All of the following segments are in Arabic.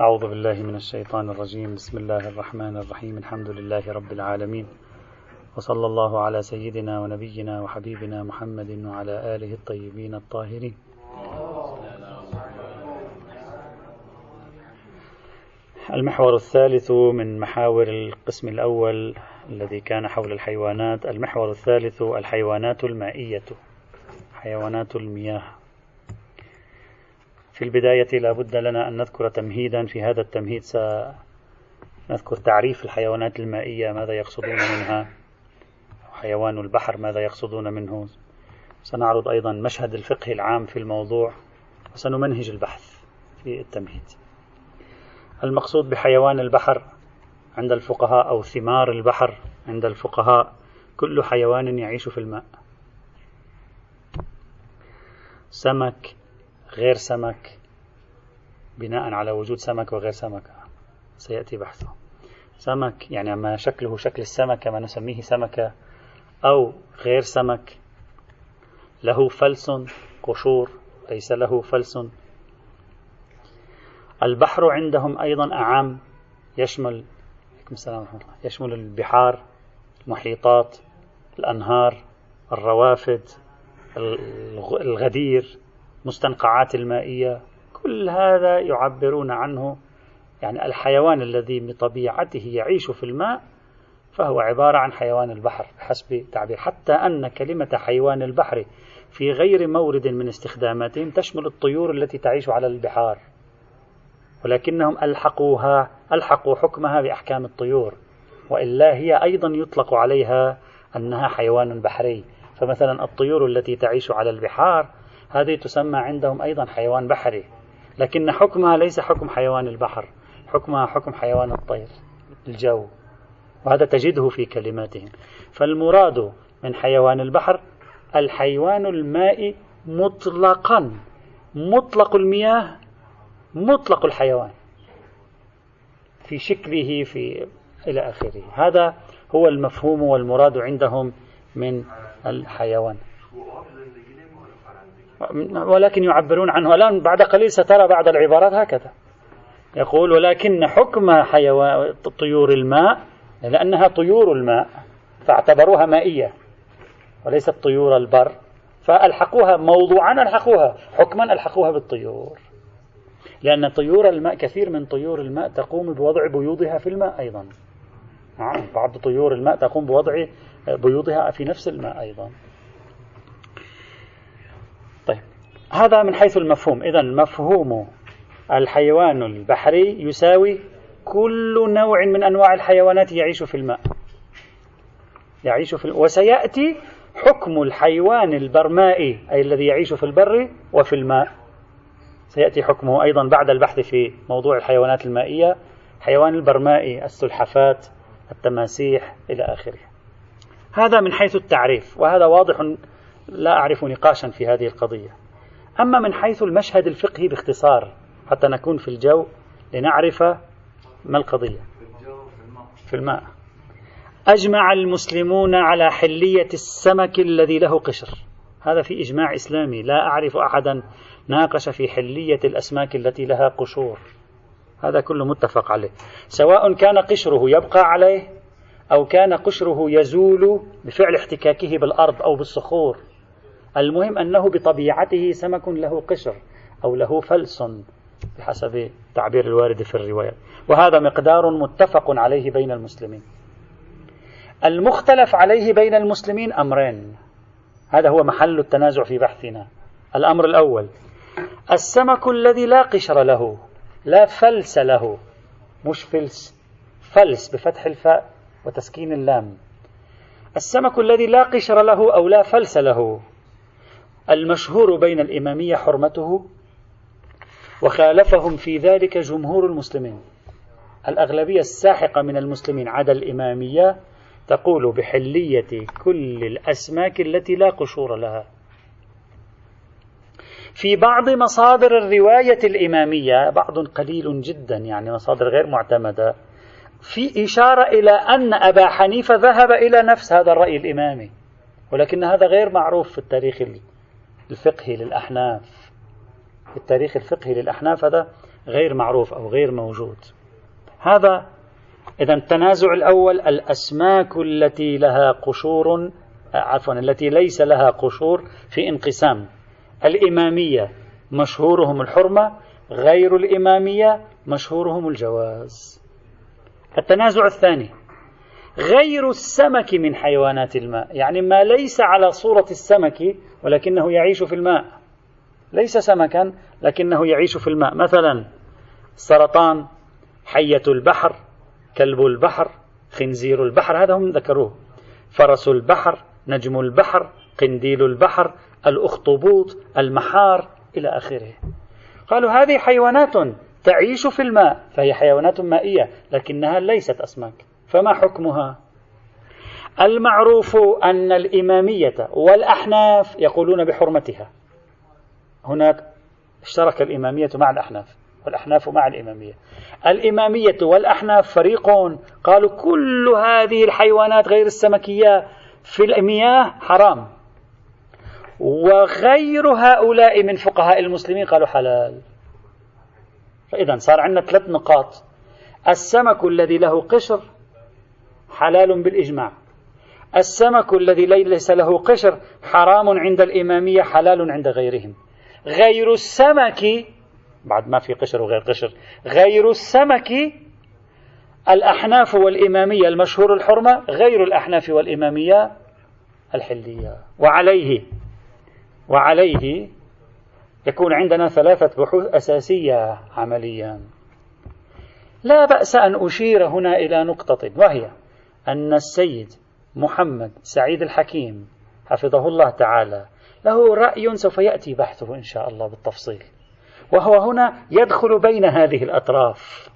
أعوذ بالله من الشيطان الرجيم. بسم الله الرحمن الرحيم. الحمد لله رب العالمين. وصلى الله على سيدنا ونبينا وحبيبنا محمد وعلى آله الطيبين الطاهرين. المحور الثالث من محاور القسم الأول الذي كان حول الحيوانات. المحور الثالث الحيوانات المائية. حيوانات المياه. في البداية لا بد لنا أن نذكر تمهيدا في هذا التمهيد. سنذكر تعريف الحيوانات المائية ماذا يقصدون منها حيوان البحر ماذا يقصدون منه. سنعرض أيضا مشهد الفقه العام في الموضوع وسنمنهج البحث في التمهيد. المقصود بحيوان البحر عند الفقهاء أو ثمار البحر عند الفقهاء كل حيوان يعيش في الماء. سمك غير سمك بناء على وجود سمك وغير سمك. سيأتي بحثه. سمك يعني ما شكله شكل السمكة ما نسميه سمكة أو غير سمك له فلس قشور ليس له فلس. البحر عندهم أيضا أعام يشمل السلام ورحمة الله يشمل البحار المحيطات الأنهار الروافد الغدير. مستنقعات المائية كل هذا يعبرون عنه يعني الحيوان الذي بطبيعته يعيش في الماء فهو عبارة عن حيوان البحر بحسب تعبير. حتى أن كلمة حيوان البحر في غير مورد من استخداماتهم تشمل الطيور التي تعيش على البحار. ولكنهم ألحقوها ألحقوا حكمها بأحكام الطيور. وإلا هي أيضا يطلق عليها أنها حيوان بحري. فمثلا الطيور التي تعيش على البحار هذه تسمى عندهم أيضا حيوان بحري لكن حكمها ليس حكم حيوان البحر حكمها حكم حيوان الطير الجو وهذا تجده في كلماتهم. فالمراد من حيوان البحر الحيوان المائي مطلقا مطلق المياه مطلق الحيوان في شكله في إلى آخره. هذا هو المفهوم والمراد عندهم من الحيوان. ولكن يعبرون عنه. الآن بعد قليل سترى بعض العبارات هكذا. يقول ولكن حكم حيوان طيور الماء لأنها طيور الماء فاعتبروها مائية وليست طيور البر. فألحقوها موضوعا ألحقوها حكما ألحقوها بالطيور. لأن طيور الماء كثير من طيور الماء تقوم بوضع بيوضها في الماء أيضا. نعم بعض طيور الماء تقوم بوضع بيوضها في نفس الماء أيضا. طيب. هذا من حيث المفهوم. إذا مفهوم الحيوان البحري يساوي كل نوع من أنواع الحيوانات يعيش في الماء. يعيش في الماء. وسيأتي حكم الحيوان البرمائي أي الذي يعيش في البر وفي الماء. سيأتي حكمه أيضا بعد البحث في موضوع الحيوانات المائية حيوان البرمائي السلحفات التماسيح إلى آخره. هذا من حيث التعريف وهذا واضح لا أعرف نقاشا في هذه القضية. أما من حيث المشهد الفقهي باختصار حتى نكون في الجو لنعرف ما القضية. في الماء. أجمع المسلمون على حلية السمك الذي له قشر. هذا في إجماع إسلامي. لا أعرف أحدا ناقش في حلية الأسماك التي لها قشور. هذا كله متفق عليه. سواء كان قشره يبقى عليه أو كان قشره يزول بفعل احتكاكه بالأرض أو بالصخور. المهم أنه بطبيعته سمك له قشر أو له فلس بحسب تعبير الوارد في الرواية. وهذا مقدار متفق عليه بين المسلمين. المختلف عليه بين المسلمين أمرين. هذا هو محل التنازع في بحثنا. الأمر الأول السمك الذي لا قشر له لا فلس له مش فلس فلس بفتح الفاء وتسكين اللام. السمك الذي لا قشر له أو لا فلس له المشهور بين الإمامية حرمته وخالفهم في ذلك جمهور المسلمين. الأغلبية الساحقة من المسلمين عدا الإمامية تقول بحلية كل الأسماك التي لا قشور لها. في بعض مصادر الرواية الإمامية بعض قليل جدا يعني مصادر غير معتمدة في إشارة إلى أن أبا حنيفة ذهب إلى نفس هذا الرأي الإمامي ولكن هذا غير معروف في التاريخ الفقهي للأحناف. التاريخ الفقهي للأحناف هذا غير معروف أو غير موجود. هذا إذا التنازع الأول الأسماك التي لها قشور عفوا التي ليس لها قشور في انقسام. الإمامية مشهورهم الحرمة غير الإمامية مشهورهم الجواز. التنازع الثاني غير السمك من حيوانات الماء. يعني ما ليس على صورة السمك ولكنه يعيش في الماء. ليس سمكا لكنه يعيش في الماء. مثلا سرطان حية البحر كلب البحر خنزير البحر هذا هم ذكروه. فرس البحر نجم البحر قنديل البحر الأخطبوط المحار إلى آخره. قالوا هذه حيوانات تعيش في الماء. فهي حيوانات مائية لكنها ليست أسماك. فما حكمها؟ المعروف أن الإمامية والأحناف يقولون بحرمتها. هناك اشترك الإمامية مع الأحناف والأحناف مع الإمامية. الإمامية والأحناف فريق قالوا كل هذه الحيوانات غير السمكية في المياه حرام. وغير هؤلاء من فقهاء المسلمين قالوا حلال. فإذا صار عندنا ثلاث نقاط. السمك الذي له قشر حلال بالإجماع. السمك الذي ليس له قشر حرام عند الإمامية حلال عند غيرهم. غير السمك بعد ما في قشر وغير قشر غير السمك الأحناف والإمامية المشهور الحرمة غير الأحناف والإمامية الحلية. وعليه وعليه يكون عندنا ثلاثة بحوث أساسية عمليا. لا بأس أن أشير هنا إلى نقطة وهي أن السيد محمد سعيد الحكيم حفظه الله تعالى. له رأي سوف يأتي بحثه إن شاء الله بالتفصيل. وهو هنا يدخل بين هذه الأطراف.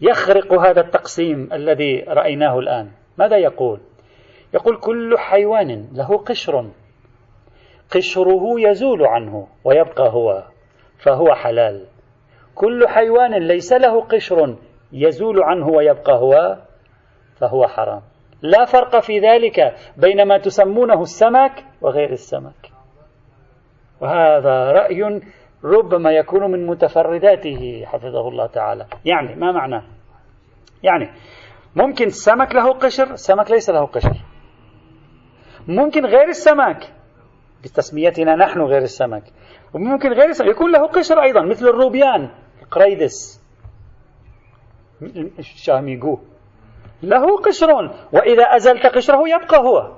يخرق هذا التقسيم الذي رأيناه الآن. ماذا يقول؟ يقول كل حيوان له قشر. قشره يزول عنه ويبقى هو فهو حلال. كل حيوان ليس له قشر يزول عنه ويبقى هو فهو حرام. لا فرق في ذلك بين ما تسمونه السمك وغير السمك. وهذا رأي ربما يكون من متفرداته حفظه الله تعالى. يعني ما معناه؟ يعني ممكن السمك له قشر السمك ليس له قشر. ممكن غير السمك بتسميتنا نحن غير السمك. وممكن غير السمك يكون له قشر أيضا مثل الروبيان القريدس. الشاميغو له قشر وإذا أزلت قشره يبقى هو.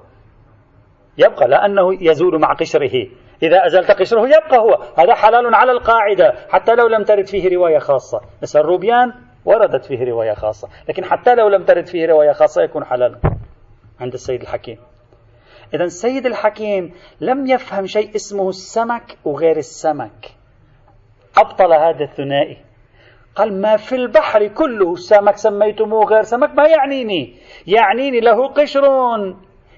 يبقى لأنه يزول مع قشره. إذا أزلت قشره يبقى هو. هذا حلال على القاعدة. حتى لو لم ترد فيه رواية خاصة. مثل الروبيان وردت فيه رواية خاصة. لكن حتى لو لم ترد فيه رواية خاصة يكون حلالا عند السيد الحكيم. إذا السيد الحكيم لم يفهم شيء اسمه السمك وغير السمك. أبطل هذا الثنائي. قال ما في البحر كله سمك سميتموه غير سمك ما يعنيني. يعنيني له قشر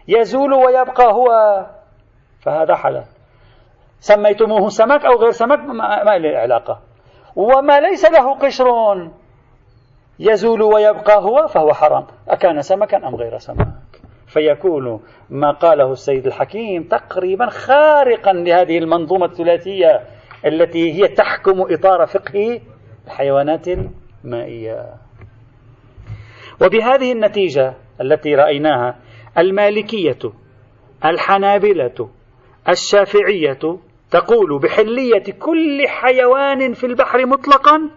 يزول ويبقى هو. فهذا حلال سميتموه سمك أو غير سمك ما, له علاقة. وما ليس له قشر يزول ويبقى هو فهو حرام. أكان سمكا أم غير سمك؟ فيكون ما قاله السيد الحكيم تقريبا خارقا لهذه المنظومة الثلاثية التي هي تحكم إطار فقه الحيوانات المائية وبهذه النتيجة التي رأيناها المالكية الحنابلة الشافعية تقول بحلية كل حيوان في البحر مطلقا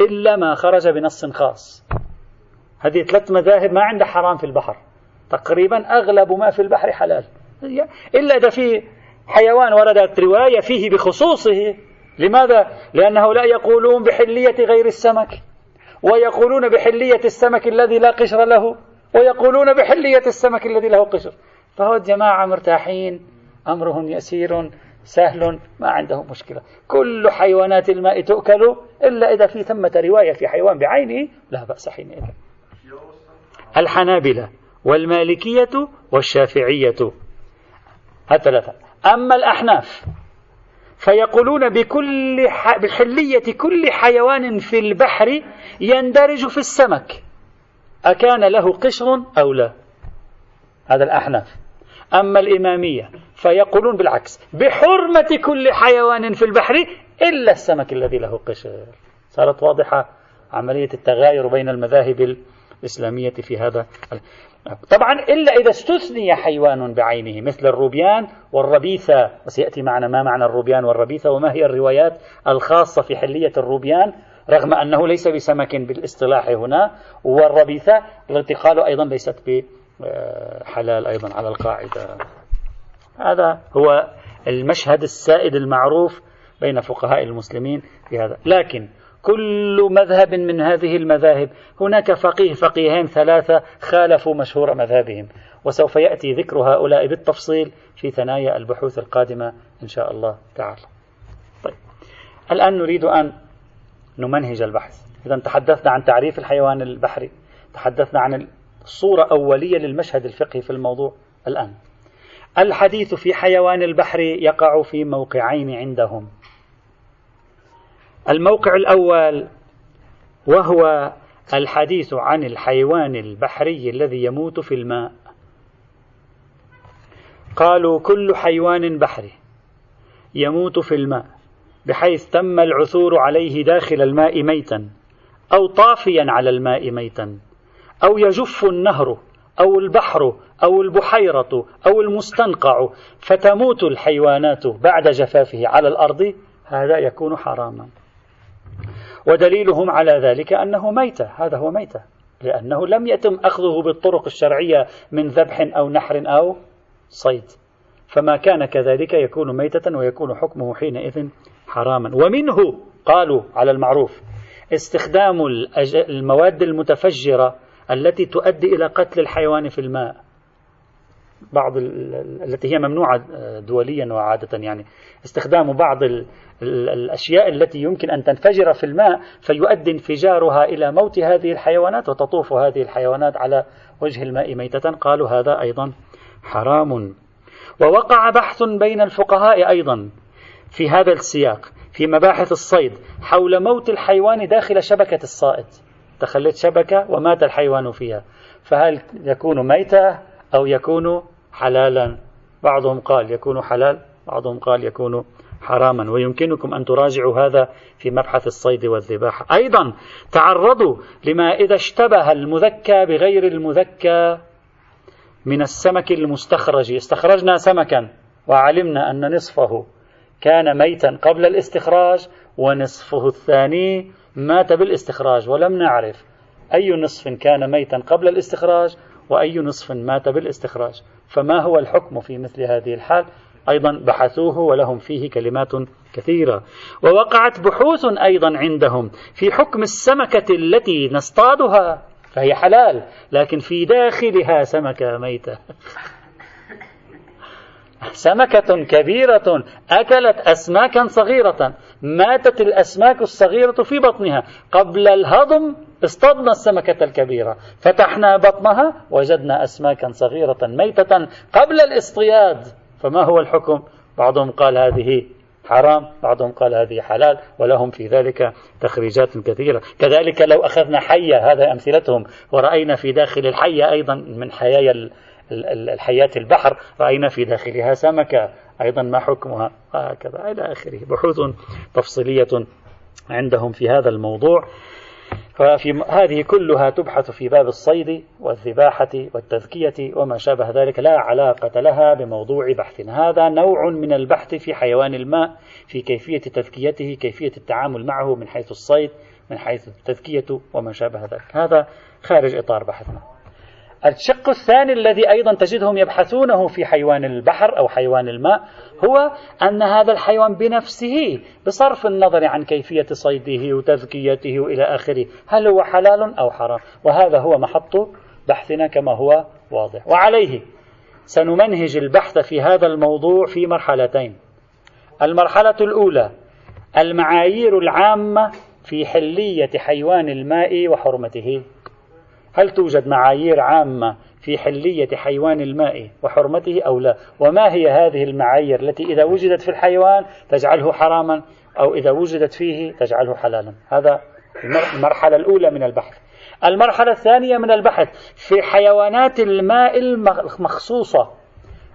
إلا ما خرج بنص خاص. هذه ثلاث مذاهب ما عندها حرام في البحر. تقريبا أغلب ما في البحر حلال. إلا إذا في حيوان وردت رواية فيه بخصوصه لماذا؟ لأنه لا يقولون بحلية غير السمك ويقولون بحلية السمك الذي لا قشر له ويقولون بحلية السمك الذي له قشر. فهو الجماعة مرتاحين أمرهم يسير سهل ما عندهم مشكلة. كل حيوانات الماء تؤكل إلا إذا في ثمة رواية في حيوان بعينه لا بأس حينئذ. الحنابلة والمالكية والشافعية. الثلاثة. أما الأحناف فيقولون بكل ح... بحلية كل حيوان في البحر يندرج في السمك. أكان له قشر أو لا؟ هذا الأحناف. أما الإمامية فيقولون بالعكس بحرمة كل حيوان في البحر إلا السمك الذي له قشر. صارت واضحة عملية التغاير بين المذاهب الإسلامية في هذا طبعا إلا إذا استثني حيوان بعينه مثل الروبيان والربيثة. وسيأتي معنا ما معنى الروبيان والربيثة وما هي الروايات الخاصة في حلية الروبيان رغم أنه ليس بسمك بالاصطلاح هنا. والربيثة التي قالوا أيضا ليست بحلال أيضا على القاعدة. هذا هو المشهد السائد المعروف بين فقهاء المسلمين في هذا. لكن كل مذهب من هذه المذاهب. هناك فقيه فقيهين ثلاثة خالفوا مشهور مذهبهم وسوف يأتي ذكر هؤلاء بالتفصيل في ثنايا البحوث القادمة إن شاء الله تعالى. طيب. الآن نريد أن نمنهج البحث. إذا تحدثنا عن تعريف الحيوان البحري تحدثنا عن صورة أولية للمشهد الفقهي في الموضوع الآن. الحديث في حيوان البحر يقع في موقعين عندهم. الموقع الأول وهو الحديث عن الحيوان البحري الذي يموت في الماء. قالوا كل حيوان بحري يموت في الماء بحيث تم العثور عليه داخل الماء ميتا أو طافيا على الماء ميتا أو يجف النهر أو البحر أو البحيرة أو المستنقع فتموت الحيوانات بعد جفافه على الأرض هذا يكون حراما. ودليلهم على ذلك أنه ميتة. هذا هو ميتة. لأنه لم يتم أخذه بالطرق الشرعية من ذبح أو نحر أو صيد. فما كان كذلك يكون ميتة ويكون حكمه حينئذ حراما. ومنه قالوا على المعروف استخدام المواد المتفجرة التي تؤدي إلى قتل الحيوان في الماء. بعض التي هي ممنوعة دوليا وعادة يعني. استخدام بعض الأشياء التي يمكن أن تنفجر في الماء فيؤدي انفجارها إلى موت هذه الحيوانات وتطوف هذه الحيوانات على وجه الماء ميتة. قالوا هذا أيضا حرام. ووقع بحث بين الفقهاء أيضا في هذا السياق في مباحث الصيد حول موت الحيوان داخل شبكة الصائد. تخلت شبكة ومات الحيوان فيها. فهل يكون ميتة؟ أو يكون حلالا. بعضهم قال يكون حلال بعضهم قال يكون حراما. ويمكنكم أن تراجعوا هذا في مبحث الصيد والذباحة. أيضا تعرضوا لما إذا اشتبه المذكى بغير المذكى من السمك المستخرج. استخرجنا سمكا وعلمنا أن نصفه كان ميتا قبل الاستخراج ونصفه الثاني مات بالاستخراج. ولم نعرف أي نصف كان ميتا قبل الاستخراج وأي نصف مات بالاستخراج. فما هو الحكم في مثل هذه الحال؟ أيضا بحثوه ولهم فيه كلمات كثيرة. ووقعت بحوث أيضا عندهم في حكم السمكة التي نصطادها. فهي حلال لكن في داخلها سمكة ميتة. سمكة كبيرة أكلت أسماكا صغيرة. ماتت الأسماك الصغيرة في بطنها. قبل الهضم اصطدنا السمكة الكبيرة. فتحنا بطنها وجدنا أسماكا صغيرة ميتة قبل الاصطياد. فما هو الحكم؟ بعضهم قال هذه حرام بعضهم قال هذه حلال ولهم في ذلك تخريجات كثيرة. كذلك لو أخذنا حية هذا أمثلتهم. ورأينا في داخل الحية أيضا من حيايا الحياة البحر رأينا في داخلها سمكة. أيضا ما حكمها هكذا إلى آخره. بحوث تفصيلية عندهم في هذا الموضوع. ففي هذه كلها تبحث في باب الصيد والذباحة والتذكية وما شابه ذلك. لا علاقة لها بموضوع بحث. هذا نوع من البحث في حيوان الماء في كيفية تذكيته كيفية التعامل معه من حيث الصيد من حيث التذكية وما شابه ذلك. هذا خارج إطار بحثنا. الشق الثاني الذي أيضا تجدهم يبحثونه في حيوان البحر أو حيوان الماء هو أن هذا الحيوان بنفسه بصرف النظر عن كيفية صيده وتذكيته إلى آخره هل هو حلال أو حرام؟ وهذا هو محط بحثنا كما هو واضح. وعليه سنمنهج البحث في هذا الموضوع في مرحلتين. المرحلة الأولى المعايير العامة في حلية حيوان الماء وحرمته. هل توجد معايير عامة في حلية حيوان الماء وحرمته أو لا؟ وما هي هذه المعايير التي إذا وجدت في الحيوان تجعله حراما أو إذا وجدت فيه تجعله حلالا؟ هذا المرحلة الأولى من البحث. المرحلة الثانية من البحث في حيوانات الماء المخصوصة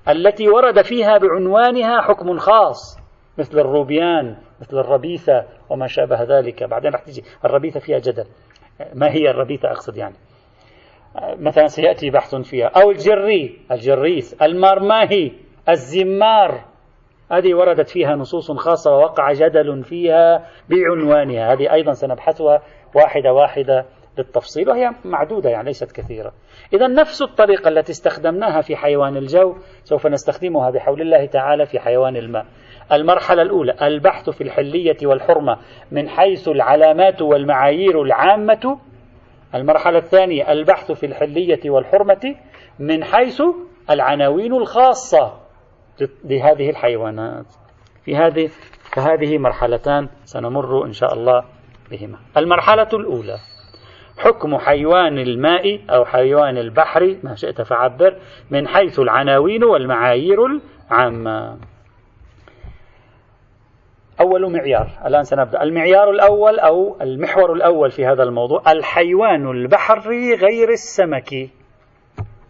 التي ورد فيها بعنوانها حكم خاص مثل الروبيان مثل الربيثة وما شابه ذلك. بعدين رح تجي الربيثة فيها جدل. ما هي الربيثة أقصد يعني؟ مثلا سيأتي بحث فيها. أو الجري الجريس المرماهي الزمار. هذه وردت فيها نصوص خاصة ووقع جدل فيها بعنوانها. هذه أيضا سنبحثها واحدة واحدة بالتفصيل وهي معدودة يعني ليست كثيرة. إذا نفس الطريقة التي استخدمناها في حيوان الجو سوف نستخدمها بحول الله تعالى في حيوان الماء. المرحلة الأولى البحث في الحلية والحرمة من حيث العلامات والمعايير العامة المرحلة الثانية البحث في الحلية والحرمة من حيث العناوين الخاصة لهذه الحيوانات. في هذه فهذه مرحلتان سنمر إن شاء الله بهما. المرحلة الأولى حكم حيوان الماء أو حيوان البحر ما شئت فعبر من حيث العناوين والمعايير العامة. أول معيار. الآن سنبدأ. المعيار الأول أو المحور الأول في هذا الموضوع الحيوان البحري غير السمكي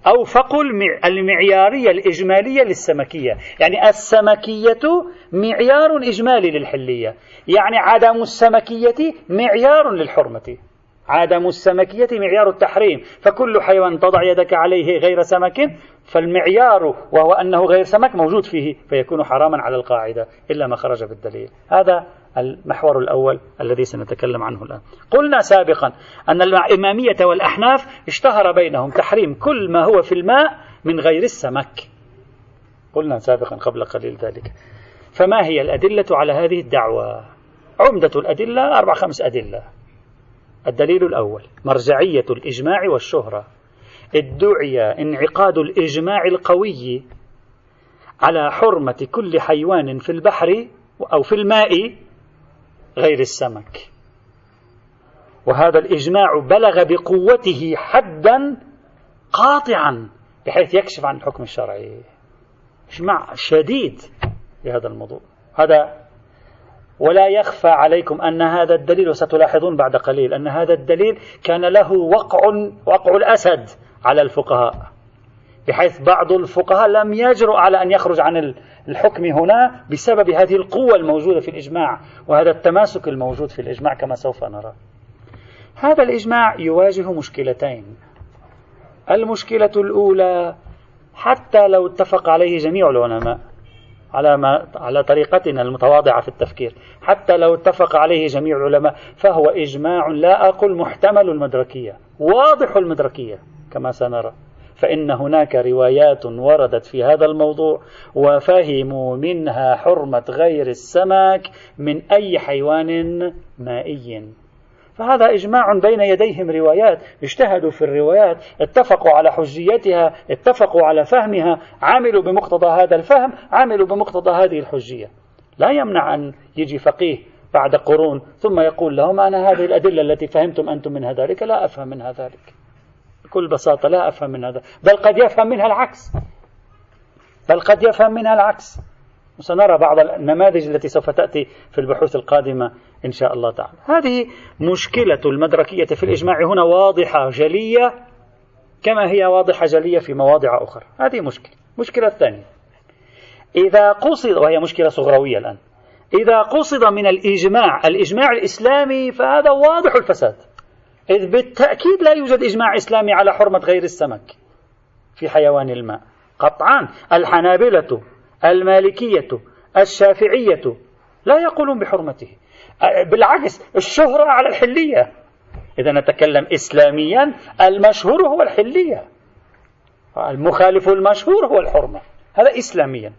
أو فقل المعيارية الإجمالية للسمكية. يعني السمكية معيار إجمالي للحلية. يعني عدم السمكية معيار للحرمة. عدم السمكية معيار التحريم فكل حيوان تضع يدك عليه غير سمك فالمعيار وهو أنه غير سمك موجود فيه فيكون حراما على القاعدة إلا ما خرج بالدليل. هذا المحور الأول الذي سنتكلم عنه الآن. قلنا سابقا أن الإمامية والأحناف اشتهر بينهم تحريم كل ما هو في الماء من غير السمك. قلنا سابقا قبل قليل ذلك. فما هي الأدلة على هذه الدعوة؟ عمدة الأدلة أربع خمس أدلة. الدليل الأول مرجعية الإجماع والشهرة. ادعي انعقاد الإجماع القوي على حرمة كل حيوان في البحر أو في الماء غير السمك. وهذا الإجماع بلغ بقوته حدا قاطعا بحيث يكشف عن الحكم الشرعي. إجماع شديد في هذا الموضوع. هذا ولا يخفى عليكم أن هذا الدليل وستلاحظون بعد قليل أن هذا الدليل كان له وقع وقع الأسد على الفقهاء بحيث بعض الفقهاء لم يجرؤ على أن يخرج عن الحكم هنا بسبب هذه القوة الموجودة في الإجماع وهذا التماسك الموجود في الإجماع كما سوف نرى. هذا الإجماع يواجه مشكلتين. المشكلة الأولى حتى لو اتفق عليه جميع العلماء على ما على طريقتنا المتواضعة في التفكير. حتى لو اتفق عليه جميع العلماء فهو إجماع لا أقول محتمل المدركية واضح المدركية كما سنرى. فإن هناك روايات وردت في هذا الموضوع وفهموا منها حرمة غير السمك من أي حيوان مائي. فهذا إجماع بين يديهم روايات. اجتهدوا في الروايات اتفقوا على حجيتها اتفقوا على فهمها عملوا بمقتضى هذا الفهم عملوا بمقتضى هذه الحجية. لا يمنع أن يجي فقيه بعد قرون ثم يقول لهم أنا هذه الأدلة التي فهمتم أنتم منها ذلك لا أفهم منها ذلك. بكل بساطة لا أفهم من هذا بل قد يفهم منها العكس. بل قد يفهم منها العكس. وسنرى بعض النماذج التي سوف تأتي في البحوث القادمة إن شاء الله تعالى. هذه مشكلة المدركية في الإجماع هنا واضحة جلية كما هي واضحة جلية في مواضع أخرى. هذه مشكلة. المشكلة الثانية إذا قصد وهي مشكلة صغروية الآن. إذا قصد من الإجماع الإجماع الإسلامي فهذا واضح الفساد. إذ بالتأكيد لا يوجد إجماع إسلامي على حرمة غير السمك في حيوان الماء. قطعا. الحنابلة المالكية الشافعية لا يقولون بحرمته. بالعكس الشهرة على الحلية. إذا نتكلم إسلاميا المشهور هو الحلية. المخالف المشهور هو الحرمة. هذا إسلاميا.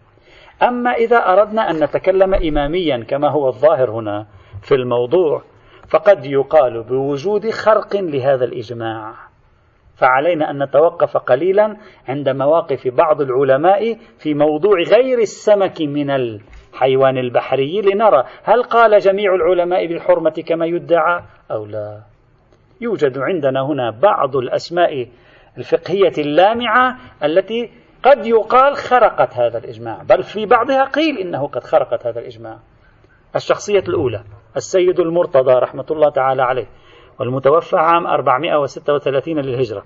أما إذا أردنا أن نتكلم إماميا كما هو الظاهر هنا في الموضوع فقد يقال بوجود خرق لهذا الإجماع. فعلينا أن نتوقف قليلا عند مواقف بعض العلماء في موضوع غير السمك من الحيوان البحري لنرى هل قال جميع العلماء بالحرمة كما يدعى أو لا. يوجد عندنا هنا بعض الأسماء الفقهية اللامعة التي قد يقال خرقت هذا الإجماع بل في بعضها قيل إنه قد خرقت هذا الإجماع. الشخصية الأولى السيد المرتضى رحمة الله تعالى عليه. والمتوفى عام 436 للهجرة.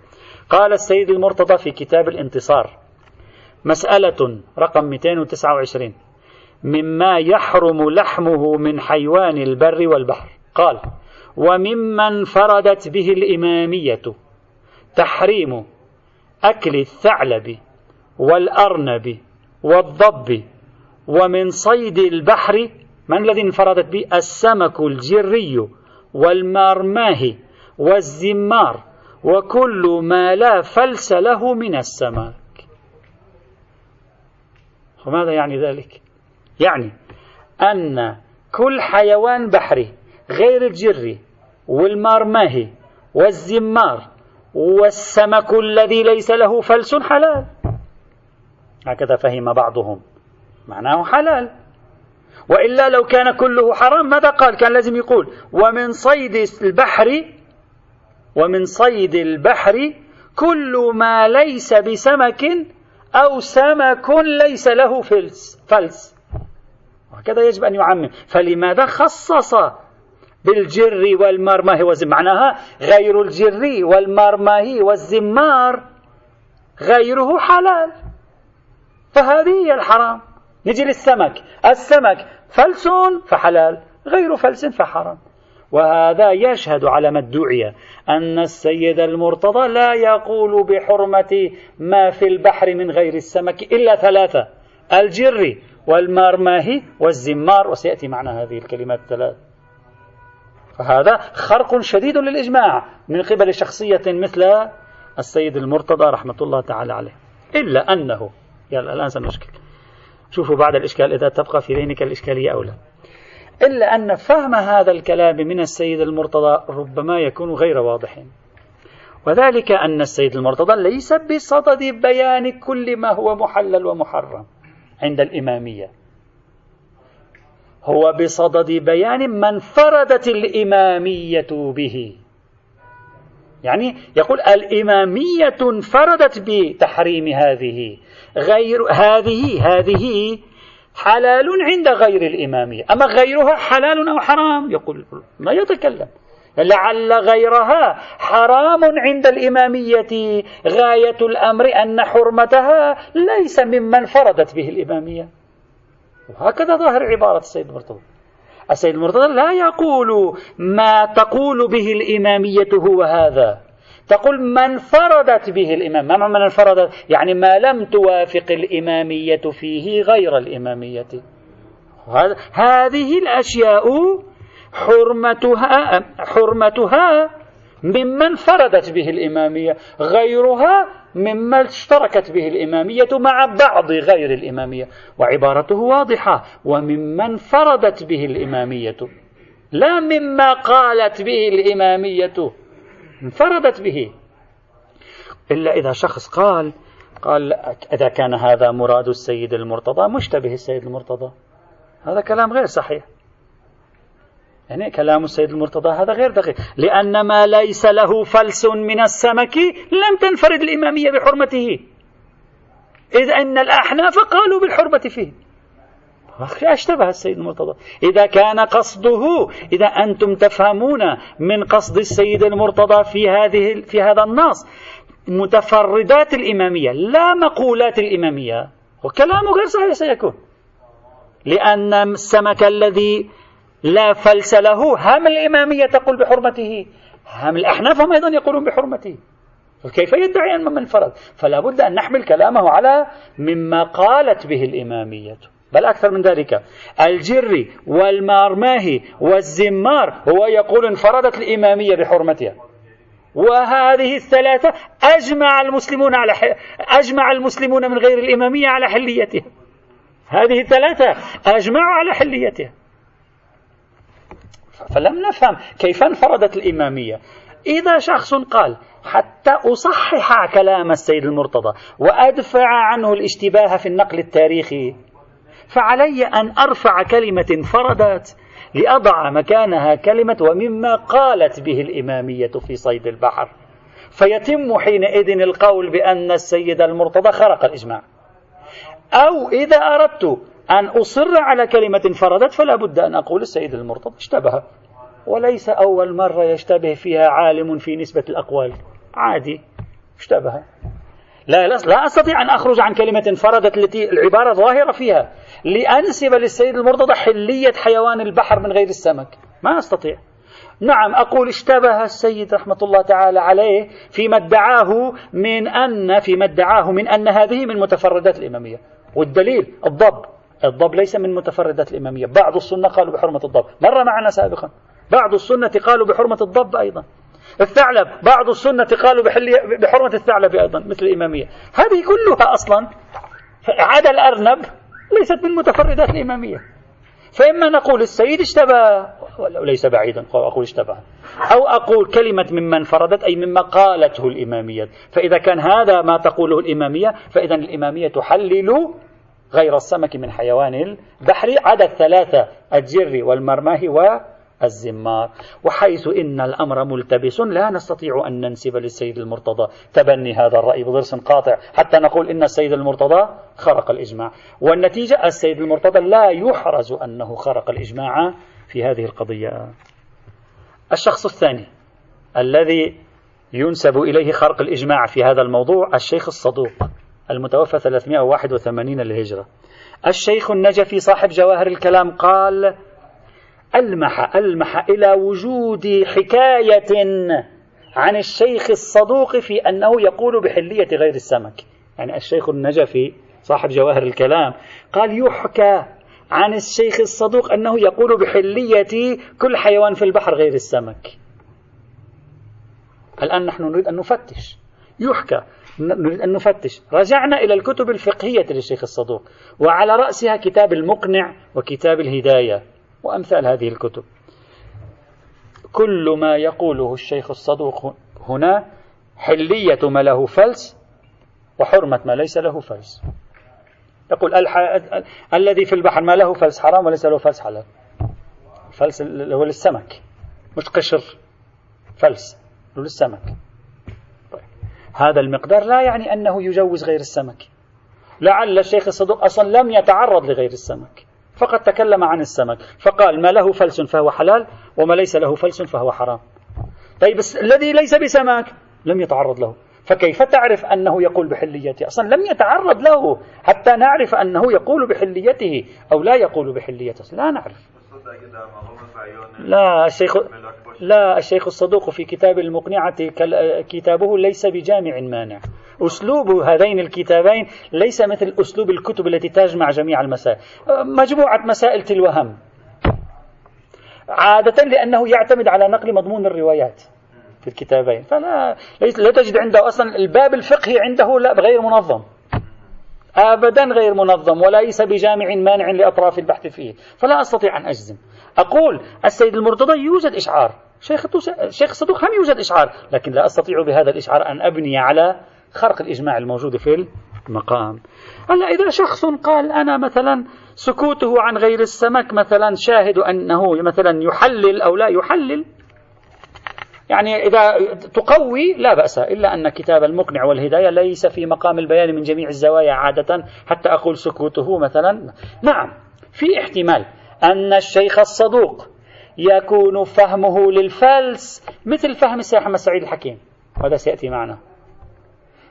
قال السيد المرتضى في كتاب الانتصار مسألة رقم 229 مما يحرم لحمه من حيوان البر والبحر. قال وممن فردت به الإمامية تحريم أكل الثعلب والأرنب والضب ومن صيد البحر من الذي انفردت به؟ السمك الجري والمرماه والزمار. وكل ما لا فلس له من السمك وماذا يعني ذلك؟ يعني أن كل حيوان بحري غير الجري والمرماه والزمار. والسمك الذي ليس له فلس حلال. هكذا فهم بعضهم. معناه حلال. وإلا لو كان كله حرام ماذا قال؟ كان لازم يقول ومن صيد البحر ومن صيد البحر كل ما ليس بسمك أو سمك ليس له فلس فلس. وهكذا يجب أن يعمم. فلماذا خصص بالجر والمرماه والزمار معناها غير الجر والمرماه والزمار غيره حلال. فهذه هي الحرام. نجي للسمك. السمك فلس فحلال غير فلس فحرام. وهذا يشهد على ما ادعي أن السيد المرتضى لا يقول بحرمة ما في البحر من غير السمك إلا ثلاثة الجر والمرماه والزمار. وسيأتي معنا هذه الكلمات الثلاث. فهذا خرق شديد للإجماع من قبل شخصية مثل السيد المرتضى رحمة الله تعالى عليه. إلا أنه يلا الآن سنشكل. شوفوا بعد الإشكال إذا تبقى في ذهنك الإشكالية أو لا. إلا أن فهم هذا الكلام من السيد المرتضى ربما يكون غير واضح. وذلك أن السيد المرتضى ليس بصدد بيان كل ما هو محلل ومحرم عند الإمامية. هو بصدد بيان من فردت الإمامية به. يعني يقول الإمامية انفردت بتحريم هذه غير هذه هذه حلال عند غير الإمامية. أما غيرها حلال أو حرام؟ يقول ما يتكلم. لعل غيرها حرام عند الإمامية. غاية الأمر أن حرمتها ليس ممن فرضت به الإمامية. وهكذا ظاهر عبارة السيد المرتضى السيد المرتضى لا يقول ما تقول به الإمامية هو هذا. تقول من فرضت به الإمام. ما من فرضت؟ يعني ما لم توافق الإمامية فيه غير الإمامية. هذه الأشياء حرمتها حرمتها ممن فرضت به الإمامية. غيرها مما اشتركت به الإمامية مع بعض غير الإمامية. وعبارته واضحة. وممن فرضت به الإمامية. لا مما قالت به الإمامية. انفردت به. إلا إذا شخص قال قال إذا كان هذا مراد السيد المرتضى مشتبه السيد المرتضى. هذا كلام غير صحيح. يعني كلام السيد المرتضى هذا غير دقيق. لأن ما ليس له فلس من السمك لم تنفرد الإمامية بحرمته. إذ أن الأحناف قالوا بالحرمة فيه. أشتبه السيد المرتضى. إذا كان قصده إذا أنتم تفهمون من قصد السيد المرتضى في هذه في هذا النص متفردات الإمامية لا مقولات الإمامية. وكلامه غير صحيح سيكون. لأن السمك الذي لا فلس له هم الإمامية تقول بحرمته. هم الأحناف هم أيضا يقولون بحرمته. كيف يدعي أن من فرض؟ فلا بد أن نحمل كلامه على مما قالت به الإمامية. بل أكثر من ذلك. الجري والمارماهي والزمار هو يقول انفردت الإمامية بحرمتها. وهذه الثلاثة أجمع المسلمون على. أجمع المسلمون من غير الإمامية على حليتها. هذه الثلاثة أجمعوا على حليتها. فلم نفهم كيف انفردت الإمامية. إذا شخص قال حتى أصحح كلام السيد المرتضى وأدفع عنه الاشتباه في النقل التاريخي فعلي أن أرفع كلمة انفردت لأضع مكانها كلمة ومما قالت به الإمامية في صيد البحر. فيتم حينئذ القول بأن السيد المرتضى خرق الإجماع. أو إذا أردت أن أصر على كلمة انفردت فلا بد أن أقول السيد المرتضى اشتبه. وليس أول مرة يشتبه فيها عالم في نسبة الأقوال. عادي. اشتبه. لا, لا أستطيع أن أخرج عن كلمة انفردت التي العبارة ظاهرة فيها. لأنسب للسيد المرتضى حلية حيوان البحر من غير السمك. ما أستطيع. نعم أقول اشتبه السيد رحمة الله تعالى عليه فيما ادعاه من أن فيما ادعاه من أن هذه من متفردات الإمامية. والدليل الضب. الضب ليس من متفردات الإمامية. بعض السنة قالوا بحرمة الضب. مر معنا سابقا. بعض السنة قالوا بحرمة الضب أيضا. الثعلب بعض السنة قالوا بحرمة الثعلب أيضا مثل الإمامية. هذه كلها أصلا عدا الأرنب ليست من متفردات الإمامية. فإما نقول السيد اشتبه وليس بعيدا أقول اشتبه. أو أقول كلمة ممن فردت أي مما قالته الإمامية. فإذا كان هذا ما تقوله الإمامية فإذا الإمامية تحلل غير السمك من حيوان البحر. عدا الثلاثة الجر والمرماه الزمار وحيث إن الأمر ملتبس لا نستطيع أن ننسب للسيد المرتضى. تبني هذا الرأي بضرس قاطع حتى نقول إن السيد المرتضى خرق الإجماع. والنتيجة السيد المرتضى لا يحرز أنه خرق الإجماع في هذه القضية. الشخص الثاني الذي ينسب إليه خرق الإجماع في هذا الموضوع الشيخ الصدوق. المتوفى 381 للهجرة. الشيخ النجفي صاحب جواهر الكلام قال ألمح ألمح إلى وجود حكاية عن الشيخ الصدوق في أنه يقول بحلية غير السمك. يعني الشيخ النجفي صاحب جواهر الكلام قال يحكى عن الشيخ الصدوق أنه يقول بحلية كل حيوان في البحر غير السمك. الآن نحن نريد أن نفتش. يحكى نريد أن نفتش. رجعنا إلى الكتب الفقهية للشيخ الصدوق وعلى رأسها كتاب المقنع وكتاب الهداية وأمثال هذه الكتب. كل ما يقوله الشيخ الصدوق هنا حلية ما له فلس وحرمة ما ليس له فلس. يقول الح... الذي في البحر ما له فلس حرام وليس له فلس حلال. اللي هو للسمك مش قشر فلس للسمك. هذا المقدار لا يعني أنه يجوز غير السمك. لعل الشيخ الصدوق أصلا لم يتعرض لغير السمك. فقد تكلم عن السمك. فقال ما له فلس فهو حلال وما ليس له فلس فهو حرام. طيب الذي ليس بسمك لم يتعرض له. فكيف تعرف أنه يقول بحليته؟ أصلا لم يتعرض له. حتى نعرف أنه يقول بحليته أو لا يقول بحليته. لا نعرف. لا الشيخ لا الشيخ الصدوق في كتاب المقنعة كتابه ليس بجامع مانع. أسلوب هذين الكتابين ليس مثل أسلوب الكتب التي تجمع جميع المسائل. مجموعة مسائل تلو هم عادة لأنه يعتمد على نقل مضمون الروايات في الكتابين. فلا لا تجد عنده أصلا الباب الفقهي عنده لا غير منظم. أبدا غير منظم وليس بجامع مانع لأطراف البحث فيه فلا أستطيع أن أجزم. أقول السيد المرتضى يوجد إشعار شيخ شيخ الصدوق هم يوجد إشعار لكن لا أستطيع بهذا الإشعار أن أبني على خرق الإجماع الموجود في المقام. هلأ إذا شخص قال أنا مثلا سكوته عن غير السمك مثلا شاهد أنه مثلا يحلل أو لا يحلل يعني إذا تقوي لا بأس إلا أن كتاب المقنع والهداية ليس في مقام البيان من جميع الزوايا عادة حتى أقول سكوته مثلا. نعم في احتمال أن الشيخ الصدوق يكون فهمه للفلس مثل فهم السيد محمد سعيد الحكيم وهذا سيأتي معنا.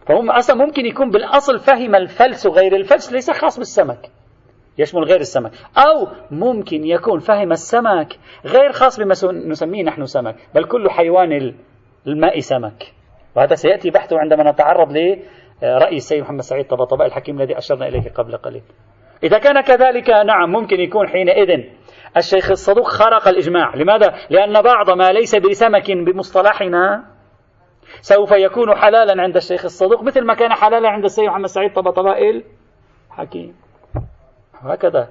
فهم أصلا ممكن يكون بالأصل فهم الفلس وغير الفلس ليس خاص بالسمك. يشمل غير السمك. أو ممكن يكون فهم السمك غير خاص بما نسميه نحن سمك بل كل حيوان الماء سمك. وهذا سيأتي بحثه عندما نتعرض لرأي السيد محمد سعيد طبطباء الحكيم الذي أشرنا إليه قبل قليل. إذا كان كذلك نعم ممكن يكون حينئذ الشيخ الصدوق خرق الإجماع. لماذا؟ لأن بعض ما ليس بسمك بمصطلحنا سوف يكون حلالا عند الشيخ الصدوق مثل ما كان حلالا عند السيد محمد سعيد طبطباء الحكيم. هكذا.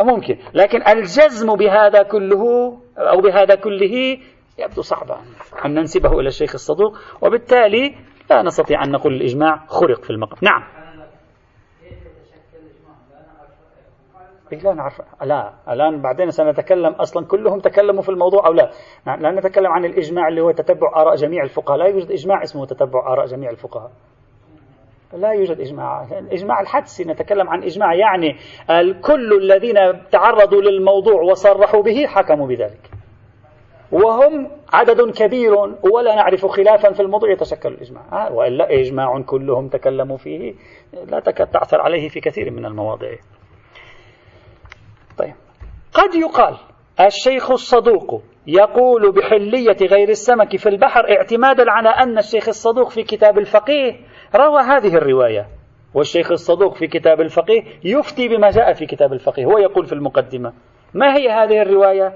ممكن. لكن الجزم بهذا كله أو بهذا كله يبدو صعبا. أن ننسبه إلى الشيخ الصدوق. وبالتالي لا نستطيع أن نقول الإجماع خرق في المقام. نعم. لا نعرف. لا. الآن بعدين سنتكلم أصلا كلهم تكلموا في الموضوع أو لا. لا نتكلم عن الإجماع اللي هو تتبع آراء جميع الفقهاء. لا يوجد إجماع اسمه تتبع آراء جميع الفقهاء. لا يوجد إجماع. الإجماع الحدسي نتكلم عن إجماع يعني كل الذين تعرضوا للموضوع وصرحوا به حكموا بذلك. وهم عدد كبير ولا نعرف خلافا في الموضوع يتشكل الإجماع. آه وإلا إجماع كلهم تكلموا فيه لا تكاد تعثر عليه في كثير من المواضع طيب. قد يقال الشيخ الصدوق يقول بحلية غير السمك في البحر اعتمادا على أن الشيخ الصدوق في كتاب الفقيه روى هذه الرواية والشيخ الصدوق في كتاب الفقيه يفتي بما جاء في كتاب الفقيه هو يقول في المقدمة. ما هي هذه الرواية؟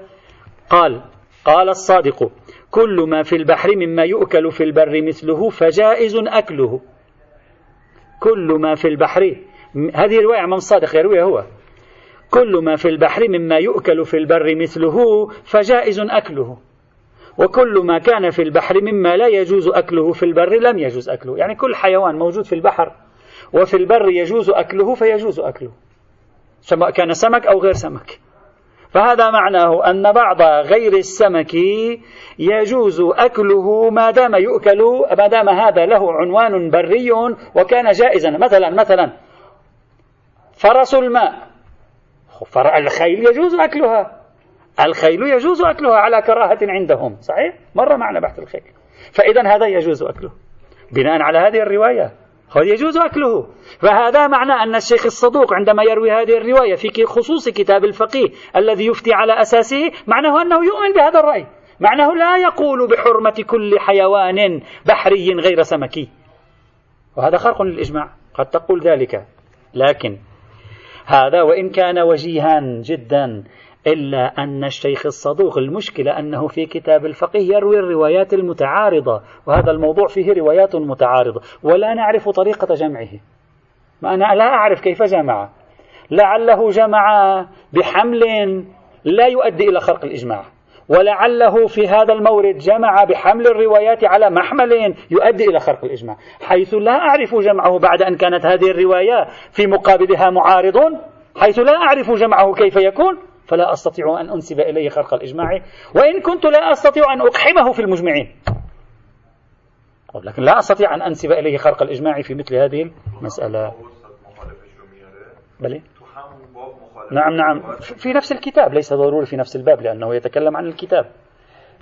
قال قال الصادق كل ما في البحر مما يؤكل في البر مثله فجائز أكله. كل ما في البحر هذه رواية من الصادق يرويها هو. كل ما في البحر مما يؤكل في البر مثله فجائز أكله. وكل ما كان في البحر مما لا يجوز أكله في البر لم يجوز أكله. يعني كل حيوان موجود في البحر وفي البر يجوز أكله فيجوز أكله. سواء كان سمك أو غير سمك. فهذا معناه أن بعض غير السمك يجوز أكله ما دام يؤكل ما دام هذا له عنوان بري وكان جائزا. مثلا مثلا فرس الماء. الخيل يجوز أكلها. الخيل يجوز أكلها على كراهة عندهم صحيح؟ مر معنا بحث الخيل. فإذا هذا يجوز أكله. بناء على هذه الرواية قد يجوز أكله. فهذا معنى أن الشيخ الصدوق عندما يروي هذه الرواية في خصوص كتاب الفقيه الذي يفتي على أساسه معناه أنه يؤمن بهذا الرأي. معناه لا يقول بحرمة كل حيوان بحري غير سمكي. وهذا خرق للإجماع قد تقول ذلك. لكن هذا وإن كان وجيها جدا إلا أن الشيخ الصدوق المشكلة أنه في كتاب الفقه يروي الروايات المتعارضة وهذا الموضوع فيه روايات متعارضة ولا نعرف طريقة جمعه. ما أنا لا أعرف كيف جمع. لعله جمع بحمل لا يؤدي إلى خرق الإجماع. ولعله في هذا المورد جمع بحمل الروايات على محمل يؤدي إلى خرق الإجماع. حيث لا أعرف جمعه بعد أن كانت هذه الرواية في مقابلها معارض حيث لا أعرف جمعه كيف يكون. فلا أستطيع أن أنسب إليه خرق الإجماع. وإن كنت لا أستطيع أن أقحمه في المجمعين. لكن لا أستطيع أن أنسب إليه خرق الإجماع في مثل هذه المسألة. بلي؟ نعم نعم. في نفس الكتاب ليس ضروري في نفس الباب لأنه يتكلم عن الكتاب.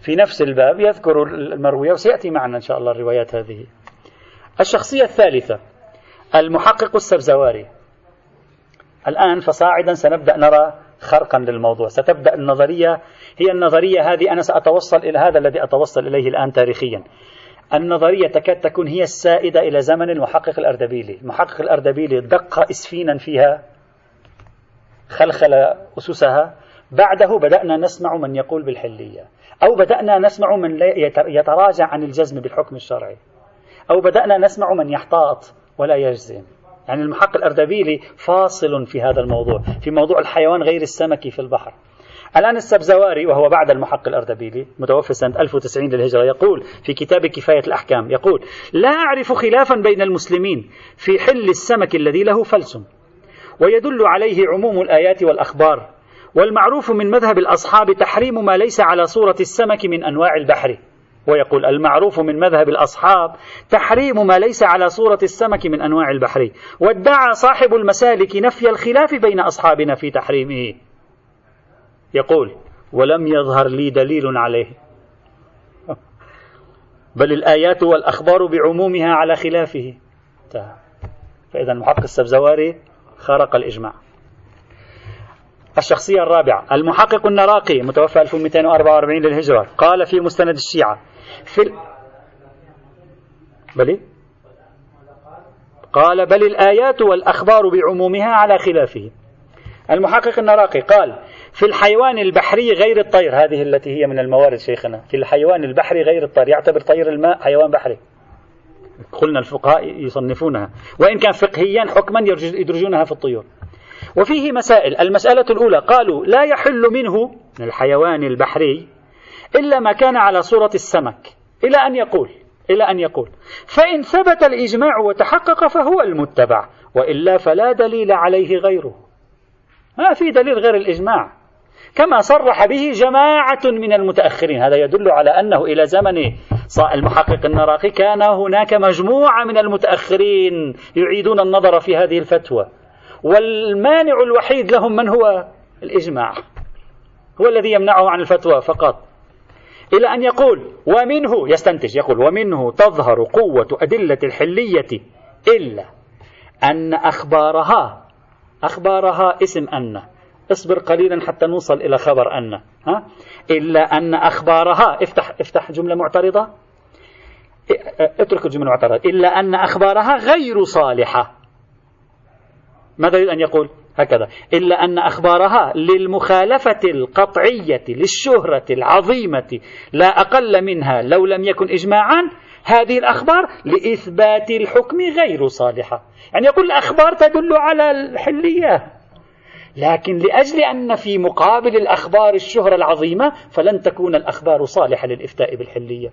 في نفس الباب يذكر المروية وسيأتي معنا إن شاء الله الروايات هذه. الشخصية الثالثة المحقق السبزواري. الآن فصاعدا سنبدأ نرى خرقا للموضوع. ستبدأ النظرية هي النظرية هذه أنا سأتوصل إلى هذا الذي أتوصل إليه الآن تاريخيا. النظرية تكاد تكون هي السائدة إلى زمن المحقق الأردبيلي. المحقق الأردبيلي دق إسفينا فيها خلخل أسسها. بعده بدأنا نسمع من يقول بالحلية أو بدأنا نسمع من يتراجع عن الجزم بالحكم الشرعي أو بدأنا نسمع من يحتاط ولا يجزم. يعني المحقق الأردبيلي فاصل في هذا الموضوع في موضوع الحيوان غير السمكي في البحر. الآن السبزواري وهو بعد المحقق الأردبيلي متوفى سنة 1090 للهجرة يقول في كتاب كفاية الأحكام يقول لا أعرف خلافا بين المسلمين في حل السمك الذي له فلس ويدل عليه عموم الآيات والأخبار والمعروف من مذهب الأصحاب تحريم ما ليس على صورة السمك من أنواع البحر. ويقول المعروف من مذهب الأصحاب تحريم ما ليس على صورة السمك من أنواع البحر وادعى صاحب المسالك نفي الخلاف بين أصحابنا في تحريمه. يقول ولم يظهر لي دليل عليه. بل الآيات والأخبار بعمومها على خلافه. فإذا المحقق السبزواري خرق الإجماع. الشخصية الرابعة المحقق النراقي متوفى 1244 للهجرة قال في مستند الشيعة في ال... بل قال بل الآيات والأخبار بعمومها على خلافه. المحقق النراقي قال في الحيوان البحري غير الطير هذه التي هي من الموارد شيخنا. في الحيوان البحري غير الطير يعتبر طير الماء حيوان بحري. قلنا الفقهاء يصنفونها. وإن كان فقهيا حكما يدرجونها في الطيور. وفيه مسائل. المسألة الأولى قالوا لا يحل منه من الحيوان البحري إلا ما كان على صورة السمك. إلى أن يقول إلى أن يقول. فإن ثبت الإجماع وتحقق فهو المتبع وإلا فلا دليل عليه غيره. ما في دليل غير الإجماع. كما صرح به جماعة من المتأخرين. هذا يدل على أنه إلى زمن المحقق النراقي كان هناك مجموعة من المتأخرين يعيدون النظر في هذه الفتوى. والمانع الوحيد لهم من هو؟ الإجماع. هو الذي يمنعه عن الفتوى فقط. إلى أن يقول ومنه يستنتج يقول ومنه تظهر قوة أدلة الحلية إلا أن أخبارها أخبارها اسم أن اصبر قليلا حتى نوصل إلى خبر أن ها؟ إلا أن أخبارها افتح افتح جملة معترضة. اترك الجملة المعترضة. إلا أن أخبارها غير صالحة. ماذا يريد أن يقول؟ هكذا. إلا أن أخبارها للمخالفة القطعية للشهرة العظيمة لا أقل منها لو لم يكن إجماعا هذه الأخبار لإثبات الحكم غير صالحة. يعني يقول الأخبار تدل على الحلية. لكن لأجل أن في مقابل الأخبار الشهرة العظيمة فلن تكون الأخبار صالحة للإفتاء بالحلية.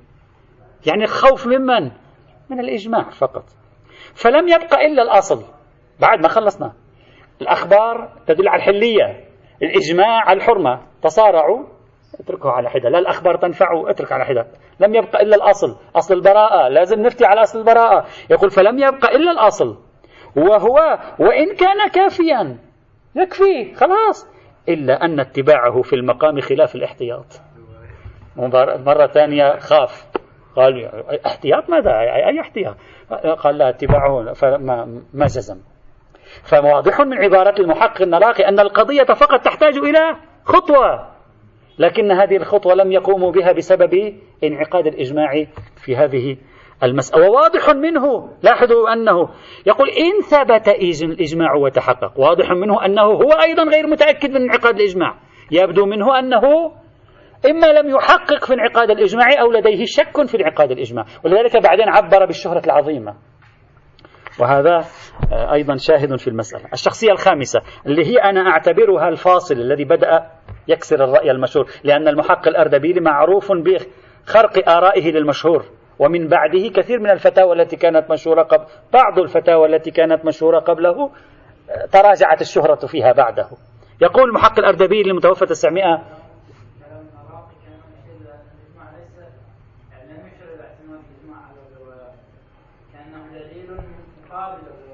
يعني الخوف ممن؟ من الإجماع فقط. فلم يبقى إلا الأصل. بعد ما خلصنا. الأخبار تدل على الحلية الإجماع على الحرمة. تصارعوا اتركه على حدة. لا الأخبار تنفع اترك على حدة. لم يبقى إلا الأصل أصل البراءة. لازم نفتي على أصل البراءة. يقول فلم يبقى إلا الأصل. وهو وإن كان كافيا يكفي خلاص. إلا أن اتباعه في المقام خلاف الاحتياط. مرة ثانية خاف. قال احتياط ماذا؟ أي احتياط؟ قال لا اتباعه فما ما جزم. فواضح من عبارة المحقق النراقي أن القضية فقط تحتاج إلى خطوة لكن هذه الخطوة لم يقوموا بها بسبب انعقاد الإجماع في هذه المسألة. وواضح منه لاحظوا أنه يقول إن ثبت الإجماع وتحقق. واضح منه أنه هو أيضا غير متأكد من انعقاد الإجماع. يبدو منه أنه إما لم يحقق في انعقاد الإجماع أو لديه شك في انعقاد الإجماع. ولذلك بعدين عبر بالشهرة العظيمة. وهذا أيضا شاهد في المسألة. الشخصية الخامسة اللي هي أنا أعتبرها الفاصل الذي بدأ يكسر الرأي المشهور لأن المحقق الأردبيلي معروف بخرق آرائه للمشهور ومن بعده كثير من الفتاوى التي كانت مشهورة قبل بعض الفتاوى التي كانت مشهورة قبله آه، تراجعت الشهرة فيها بعده. يقول المحقق الأردبيلي المتوفى 900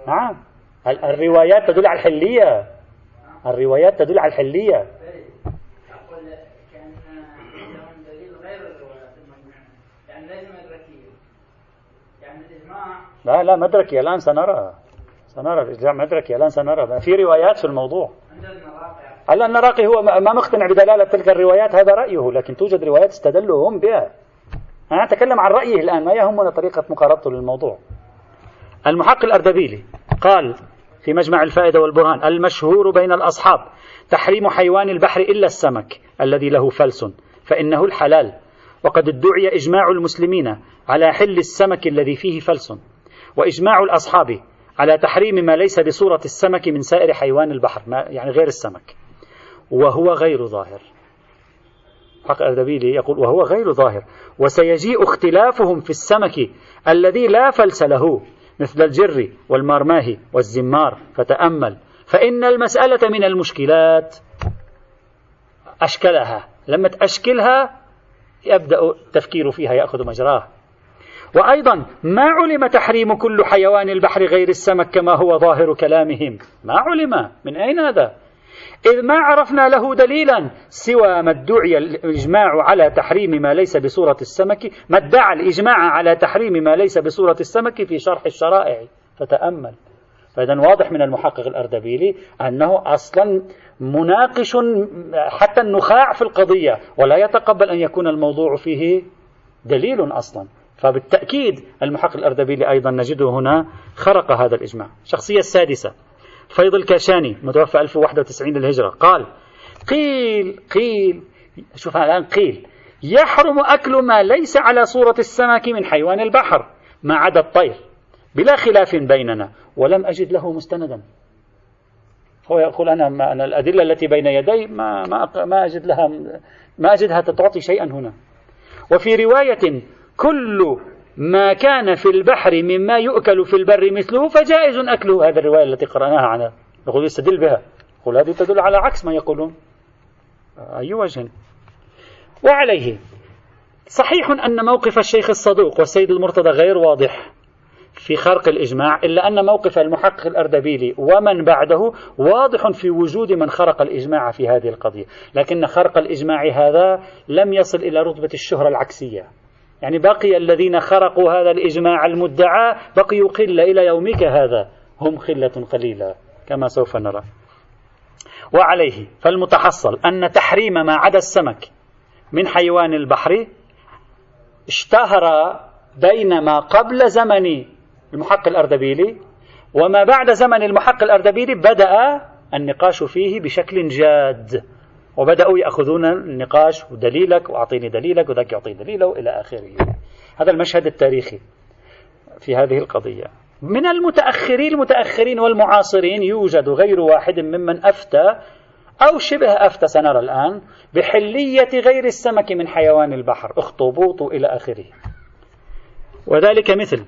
نعم. الروايات تدل على الحلية. الروايات تدل على الحلية. لا لا مدركي الآن سنرى. سنرى الإجماع مدركي الآن سنرى. في روايات في الموضوع. هلا النراقي هو ما مقتنع بدلالة تلك الروايات؟ هذا رأيه لكن توجد روايات استدلوا هم بها. أنا أتكلم عن رأيه الآن ما يهمنا طريقة مقاربته للموضوع. المحقق الأردبيلي. قال في مجمع الفائدة والبرهان المشهور بين الأصحاب تحريم حيوان البحر إلا السمك الذي له فلس فإنه الحلال. وقد ادعي إجماع المسلمين على حل السمك الذي فيه فلس. وإجماع الأصحاب على تحريم ما ليس بصورة السمك من سائر حيوان البحر ما يعني غير السمك. وهو غير ظاهر. حق الأردبيلي يقول وهو غير ظاهر. وسيجيء اختلافهم في السمك الذي لا فلس له. مثل الجر والمرماه والزمار فتأمل. فإن المسألة من المشكلات أشكلها. لما تأشكلها يبدأ التفكير فيها يأخذ مجراه. وأيضا ما علم تحريم كل حيوان البحر غير السمك كما هو ظاهر كلامهم؟ ما علم. من أين هذا؟ إذ ما عرفنا له دليلا سوى ما ادعي الإجماع على تحريم ما ليس بصورة السمك ما ادعى الإجماع على تحريم ما ليس بصورة السمك في شرح الشرائع. فتأمل. فإذا واضح من المحقق الأردبيلي أنه أصلا مناقش حتى النخاع في القضية ولا يتقبل أن يكون الموضوع فيه دليل أصلا. فبالتأكيد المحقق الأردبيلي أيضا نجده هنا خرق هذا الإجماع. الشخصية السادسة فيض الكاشاني متوفى 1091 للهجرة. قال قيل قيل شوف الآن قيل يحرم أكل ما ليس على صورة السمك من حيوان البحر ما عدا الطير بلا خلاف بيننا ولم أجد له مستندا. هو يقول أنا ما أنا الأدلة التي بين يدي ما ما ما أجد لها ما أجدها تعطي شيئا هنا. وفي رواية كل ما كان في البحر مما يؤكل في البر مثله فجائز أكله. هذه الرواية التي قرأناها عنها يقول يستدل بها. يقول هذه تدل على عكس ما يقولون. أي وجه؟ وعليه. صحيح أن موقف الشيخ الصدوق والسيد المرتضى غير واضح في خرق الإجماع إلا أن موقف المحقق الأردبيلي ومن بعده واضح في وجود من خرق الإجماع في هذه القضية. لكن خرق الإجماع هذا لم يصل إلى رتبة الشهرة العكسية. يعني بقي الذين خرقوا هذا الإجماع المدعى بقيوا قلة إلى يومك هذا. هم خلة قليلة كما سوف نرى. وعليه فالمتحصل أن تحريم ما عدا السمك من حيوان البحر اشتهر بين ما قبل زمن المحق الأردبيلي وما بعد زمن المحق الأردبيلي بدأ النقاش فيه بشكل جاد. وبدأوا يأخذون النقاش ودليلك وأعطيني دليلك وذاك يعطي دليله إلى آخره. هذا المشهد التاريخي في هذه القضية. من المتأخرين المتأخرين والمعاصرين يوجد غير واحد ممن أفتى أو شبه أفتى سنرى الآن بحلية غير السمك من حيوان البحر. اخطبوط إلى آخره. وذلك مثل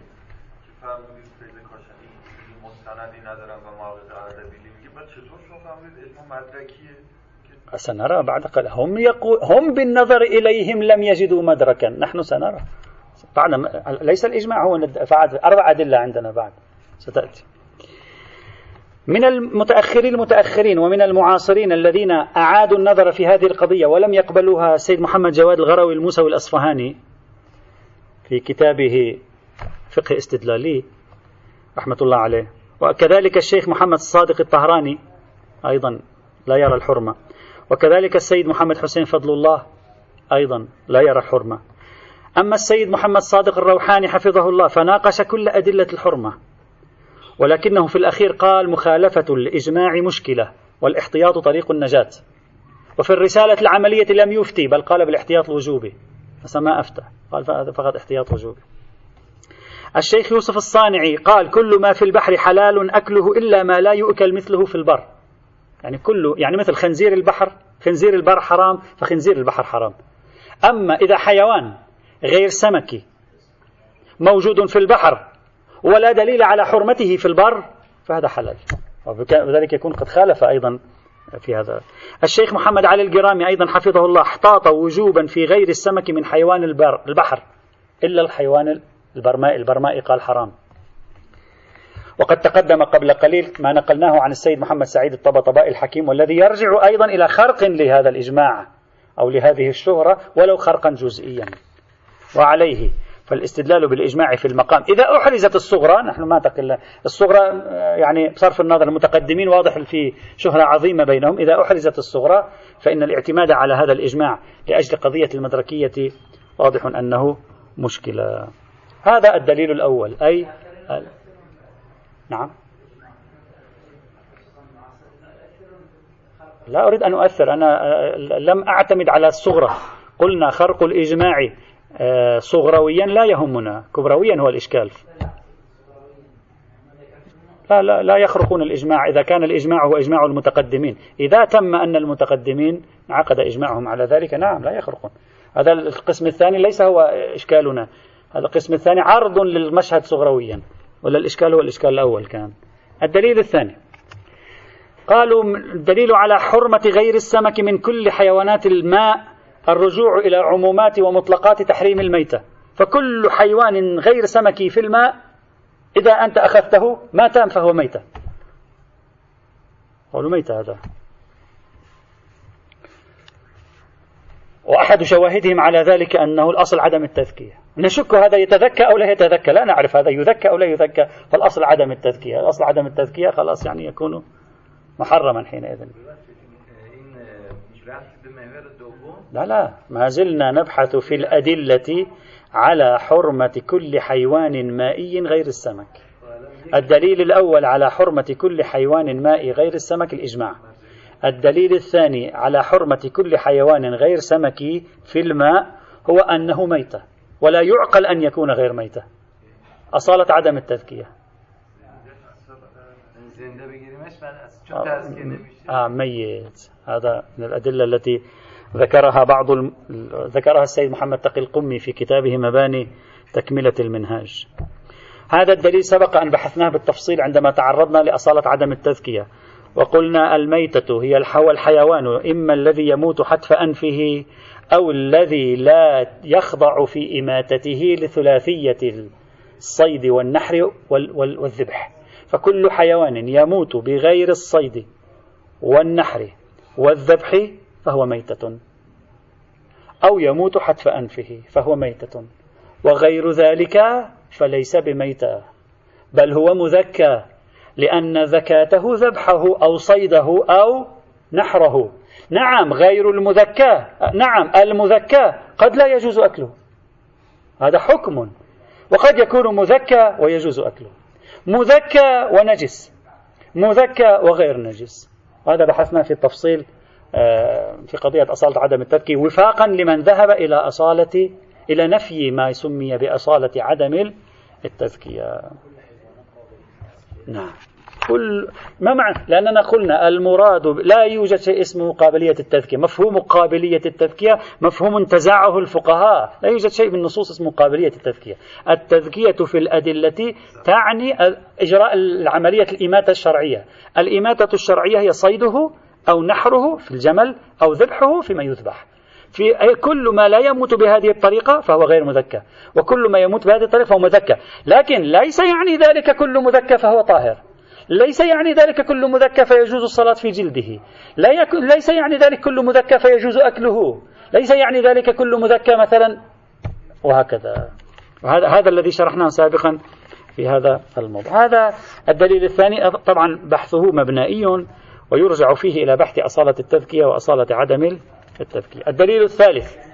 سنرى بعد قليل. هم يقول هم بالنظر إليهم لم يجدوا مدركا. نحن سنرى. بعد ليس الإجماع هو أربع أدلة عندنا بعد. ستأتي. من المتأخرين المتأخرين ومن المعاصرين الذين أعادوا النظر في هذه القضية ولم يقبلوها السيد محمد جواد الغروي الموسوي الأصفهاني في كتابه فقه استدلالي رحمة الله عليه. وكذلك الشيخ محمد الصادق الطهراني أيضا لا يرى الحرمة. وكذلك السيد محمد حسين فضل الله أيضا لا يرى الحرمة أما السيد محمد صادق الروحاني حفظه الله فناقش كل أدلة الحرمة ولكنه في الأخير قال مخالفة الإجماع مشكلة والاحتياط طريق النجاة. وفي الرسالة العملية لم يفتي بل قال بالاحتياط الوجوبي. فما أفتى قال فقط احتياط وجوبي. الشيخ يوسف الصانعي قال كل ما في البحر حلال أكله إلا ما لا يؤكل مثله في البر. يعني كله يعني مثل خنزير البحر خنزير البر حرام فخنزير البحر حرام. أما إذا حيوان غير سمكي موجود في البحر ولا دليل على حرمته في البر فهذا حلال. وذلك يكون قد خالف أيضا في هذا. الشيخ محمد علي الجرامي أيضا حفظه الله احتاط وجوبا في غير السمك من حيوان البر البحر إلا الحيوان البرمائي البرمائي قال حرام. وقد تقدم قبل قليل ما نقلناه عن السيد محمد سعيد الطبطبائي الحكيم والذي يرجع أيضا إلى خرق لهذا الإجماع أو لهذه الشهرة ولو خرقا جزئيا. وعليه فالاستدلال بالإجماع في المقام. إذا أحرزت الصغرى نحن ما تقل الصغرى يعني بصرف النظر المتقدمين واضح في شهرة عظيمة بينهم. إذا أحرزت الصغرى فإن الاعتماد على هذا الإجماع لأجل قضية المدركية واضح أنه مشكلة. هذا الدليل الأول أي نعم. لا أريد أن أؤثر أنا لم أعتمد على الصغرى. قلنا خرق الإجماع آه، صغرويا لا يهمنا كبرويا هو الإشكال. لا لا لا يخرقون الإجماع إذا كان الإجماع هو إجماع المتقدمين. إذا تم أن المتقدمين عقد إجماعهم على ذلك نعم لا يخرقون. هذا القسم الثاني ليس هو إشكالنا. هذا القسم الثاني عرض للمشهد صغرويا. ولا الإشكال هو الإشكال الأول كان. الدليل الثاني. قالوا الدليل على حرمة غير السمك من كل حيوانات الماء الرجوع إلى عمومات ومطلقات تحريم الميتة. فكل حيوان غير سمكي في الماء إذا أنت أخذته مات فهو ميتة. قالوا ميتة هذا. وأحد شواهدهم على ذلك أنه الأصل عدم التذكية. نشك هذا يتذكى أو لا يتذكى؟ لا نعرف هذا يذكى أو لا يذكى. فالأصل عدم التذكية. الأصل عدم التذكية خلاص يعني يكون محرما حينئذ. لا لا. ما زلنا نبحث في الأدلة على حرمة كل حيوان مائي غير السمك. الدليل الأول على حرمة كل حيوان مائي غير السمك الإجماع. الدليل الثاني على حرمة كل حيوان غير سمكي في الماء هو أنه ميتة ولا يعقل أن يكون غير ميتة. أصالة عدم التذكية. آه ميت. هذا من الأدلة التي ذكرها بعض الم... ذكرها السيد محمد تقي القمي في كتابه مباني تكملة المنهاج. هذا الدليل سبق أن بحثناه بالتفصيل عندما تعرضنا لأصالة عدم التذكية. وقلنا الميتة هي الحوى الحيوان إما الذي يموت حتف أنفه أو الذي لا يخضع في إماتته لثلاثية الصيد والنحر والذبح. فكل حيوان يموت بغير الصيد والنحر والذبح فهو ميتة. أو يموت حتف أنفه فهو ميتة. وغير ذلك فليس بميتة بل هو مذكى. لأن ذكاته ذبحه أو صيده أو نحره. نعم غير المذكى نعم المذكى قد لا يجوز أكله. هذا حكم. وقد يكون مذكى ويجوز أكله. مذكى ونجس. مذكى وغير نجس. وهذا بحثنا في التفصيل آه، في قضية أصالة عدم التذكية وفاقا لمن ذهب إلى أصالة إلى نفي ما سمي بأصالة عدم التذكية نعم. كل ما معنى؟ لأننا قلنا المراد لا يوجد شيء اسمه قابلية التذكية. مفهوم قابلية التذكية مفهوم انتزعه الفقهاء. لا يوجد شيء من النصوص اسمه قابلية التذكية. التذكية في الأدلة تعني إجراء العملية الإماتة الشرعية. الإماتة الشرعية هي صيده أو نحره في الجمل أو ذبحه فيما يذبح. في كل ما لا يموت بهذه الطريقة فهو غير مذكى. وكل ما يموت بهذه الطريقة فهو مذكى. لكن ليس يعني ذلك كل مذكى فهو طاهر. ليس يعني ذلك كل مذكى فيجوز الصلاة في جلده. لا يكون ليس يعني ذلك كل مذكى فيجوز أكله. ليس يعني ذلك كل مذكى مثلا وهكذا. وهذا هذا الذي شرحناه سابقا في هذا الموضوع. هذا الدليل الثاني. طبعا بحثه مبنائي ويرجع فيه إلى بحث أصالة التذكية وأصالة عدم التذكية الدليل الثالث.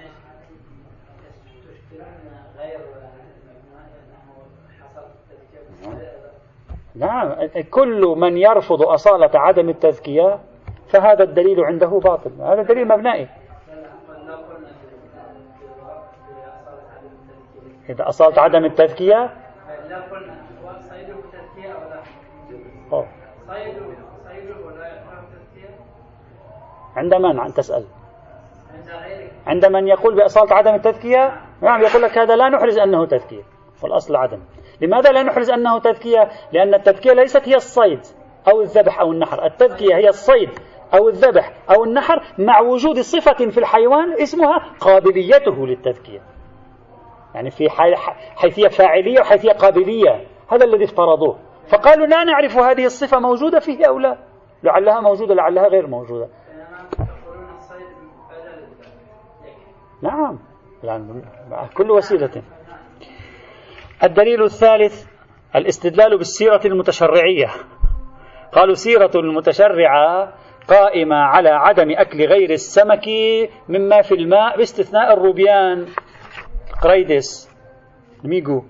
نعم كل من يرفض أصالة عدم التذكية فهذا الدليل عنده باطل. هذا دليل مبنائي إذا أصالة عدم التذكية عند من تسأل. عند من يقول بأصالة عدم التذكية نعم يقول لك هذا لا نحرز أنه تذكية والأصل عدم. لماذا لا نحرز أنه تذكية؟ لأن التذكية ليست هي الصيد أو الذبح أو النحر. التذكية هي الصيد أو الذبح أو النحر مع وجود صفة في الحيوان اسمها قابليته للتذكية. يعني في حيثية فاعلية وحيثية قابلية هذا الذي افترضوه. فقالوا لا نعرف هذه الصفة موجودة فيه أو لا. لعلها موجودة لعلها غير موجودة. نعم. يعني كل وسيلة. الدليل الثالث الاستدلال بالسيرة المتشرعية. قالوا سيرة المتشرعة قائمة على عدم أكل غير السمك مما في الماء باستثناء الروبيان. قريدس ميجو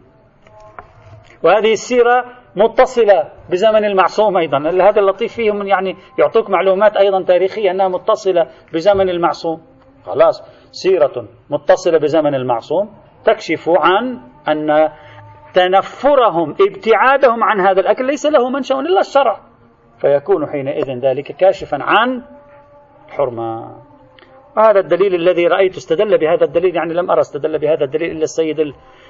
وهذه السيرة متصلة بزمن المعصوم أيضا. هذا اللطيف فيهم يعني يعطوك معلومات أيضا تاريخية أنها متصلة بزمن المعصوم. خلاص. سيرة متصلة بزمن المعصوم تكشف عن أن تنفرهم ابتعادهم عن هذا الأكل ليس له منشأ إلا الشرع. فيكون حينئذ ذلك كاشفا عن حرمة. وهذا الدليل الذي رأيت استدل بهذا الدليل يعني لم أرى استدل بهذا الدليل إلا السيد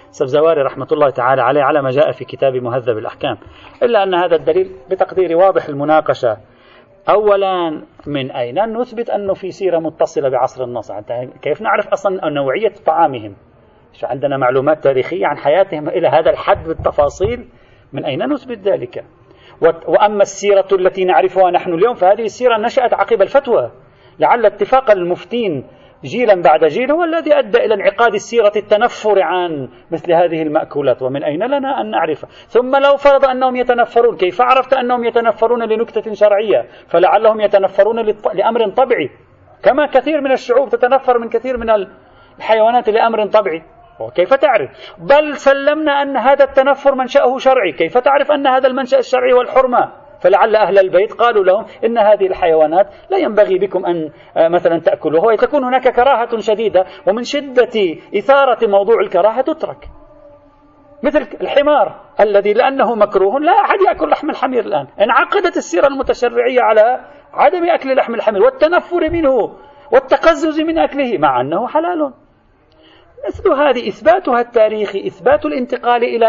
السبزواري رحمة الله تعالى عليه على ما جاء في كتاب مهذب الأحكام. إلا أن هذا الدليل بتقدير واضح المناقشة أولا من أين؟ نثبت أنه في سيرة متصلة بعصر النص كيف نعرف أصلا نوعية طعامهم؟ عندنا معلومات تاريخية عن حياتهم إلى هذا الحد بالتفاصيل؟ من أين نثبت ذلك؟ وأما السيرة التي نعرفها نحن اليوم فهذه السيرة نشأت عقب الفتوى. لعل اتفاق المفتين جيلا بعد جيل هو الذي أدى إلى انعقاد السيرة التنفر عن مثل هذه المأكولات ومن أين لنا أن نعرف ثم لو فرض أنهم يتنفرون كيف عرفت أنهم يتنفرون لنكتة شرعية؟ فلعلهم يتنفرون لأمر طبيعي. كما كثير من الشعوب تتنفر من كثير من الحيوانات لأمر طبيعي. وكيف تعرف؟ بل سلمنا أن هذا التنفر منشأه شرعي. كيف تعرف أن هذا المنشأ الشرعي والحرمة؟ فلعل أهل البيت قالوا لهم إن هذه الحيوانات لا ينبغي بكم أن آه، مثلا تأكلوها وتكون هناك كراهة شديدة ومن شدة إثارة موضوع الكراهة تترك. مثل الحمار الذي لأنه مكروه لا أحد يأكل لحم الحمير الآن. انعقدت السيرة المتشرعية على عدم أكل لحم الحمير والتنفر منه والتقزز من أكله مع أنه حلال. مثل هذه إثباتها التاريخي إثبات الانتقال إلى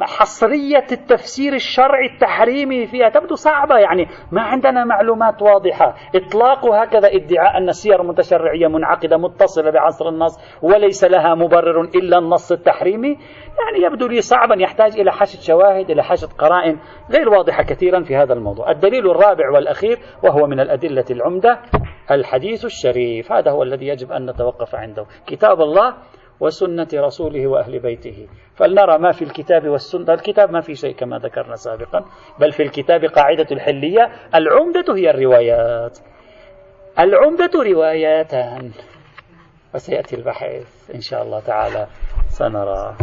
حصرية التفسير الشرعي التحريمي فيها تبدو صعبة. يعني ما عندنا معلومات واضحة. إطلاق هكذا ادعاء أن السير المتشرعية منعقدة متصلة بعصر النص وليس لها مبرر إلا النص التحريمي. يعني يبدو لي صعبا يحتاج إلى حشد شواهد إلى حشد قرائن غير واضحة كثيرا في هذا الموضوع. الدليل الرابع والأخير وهو من الأدلة العمدة الحديث الشريف. هذا هو الذي يجب أن نتوقف عنده. كتاب الله وسنة رسوله وأهل بيته. فلنرى ما في الكتاب والسنة الكتاب ما في شيء كما ذكرنا سابقا بل في الكتاب قاعدة الحلية. العمدة هي الروايات. العمدة رواياتان وسيأتي البحث إن شاء الله تعالى. سنرى.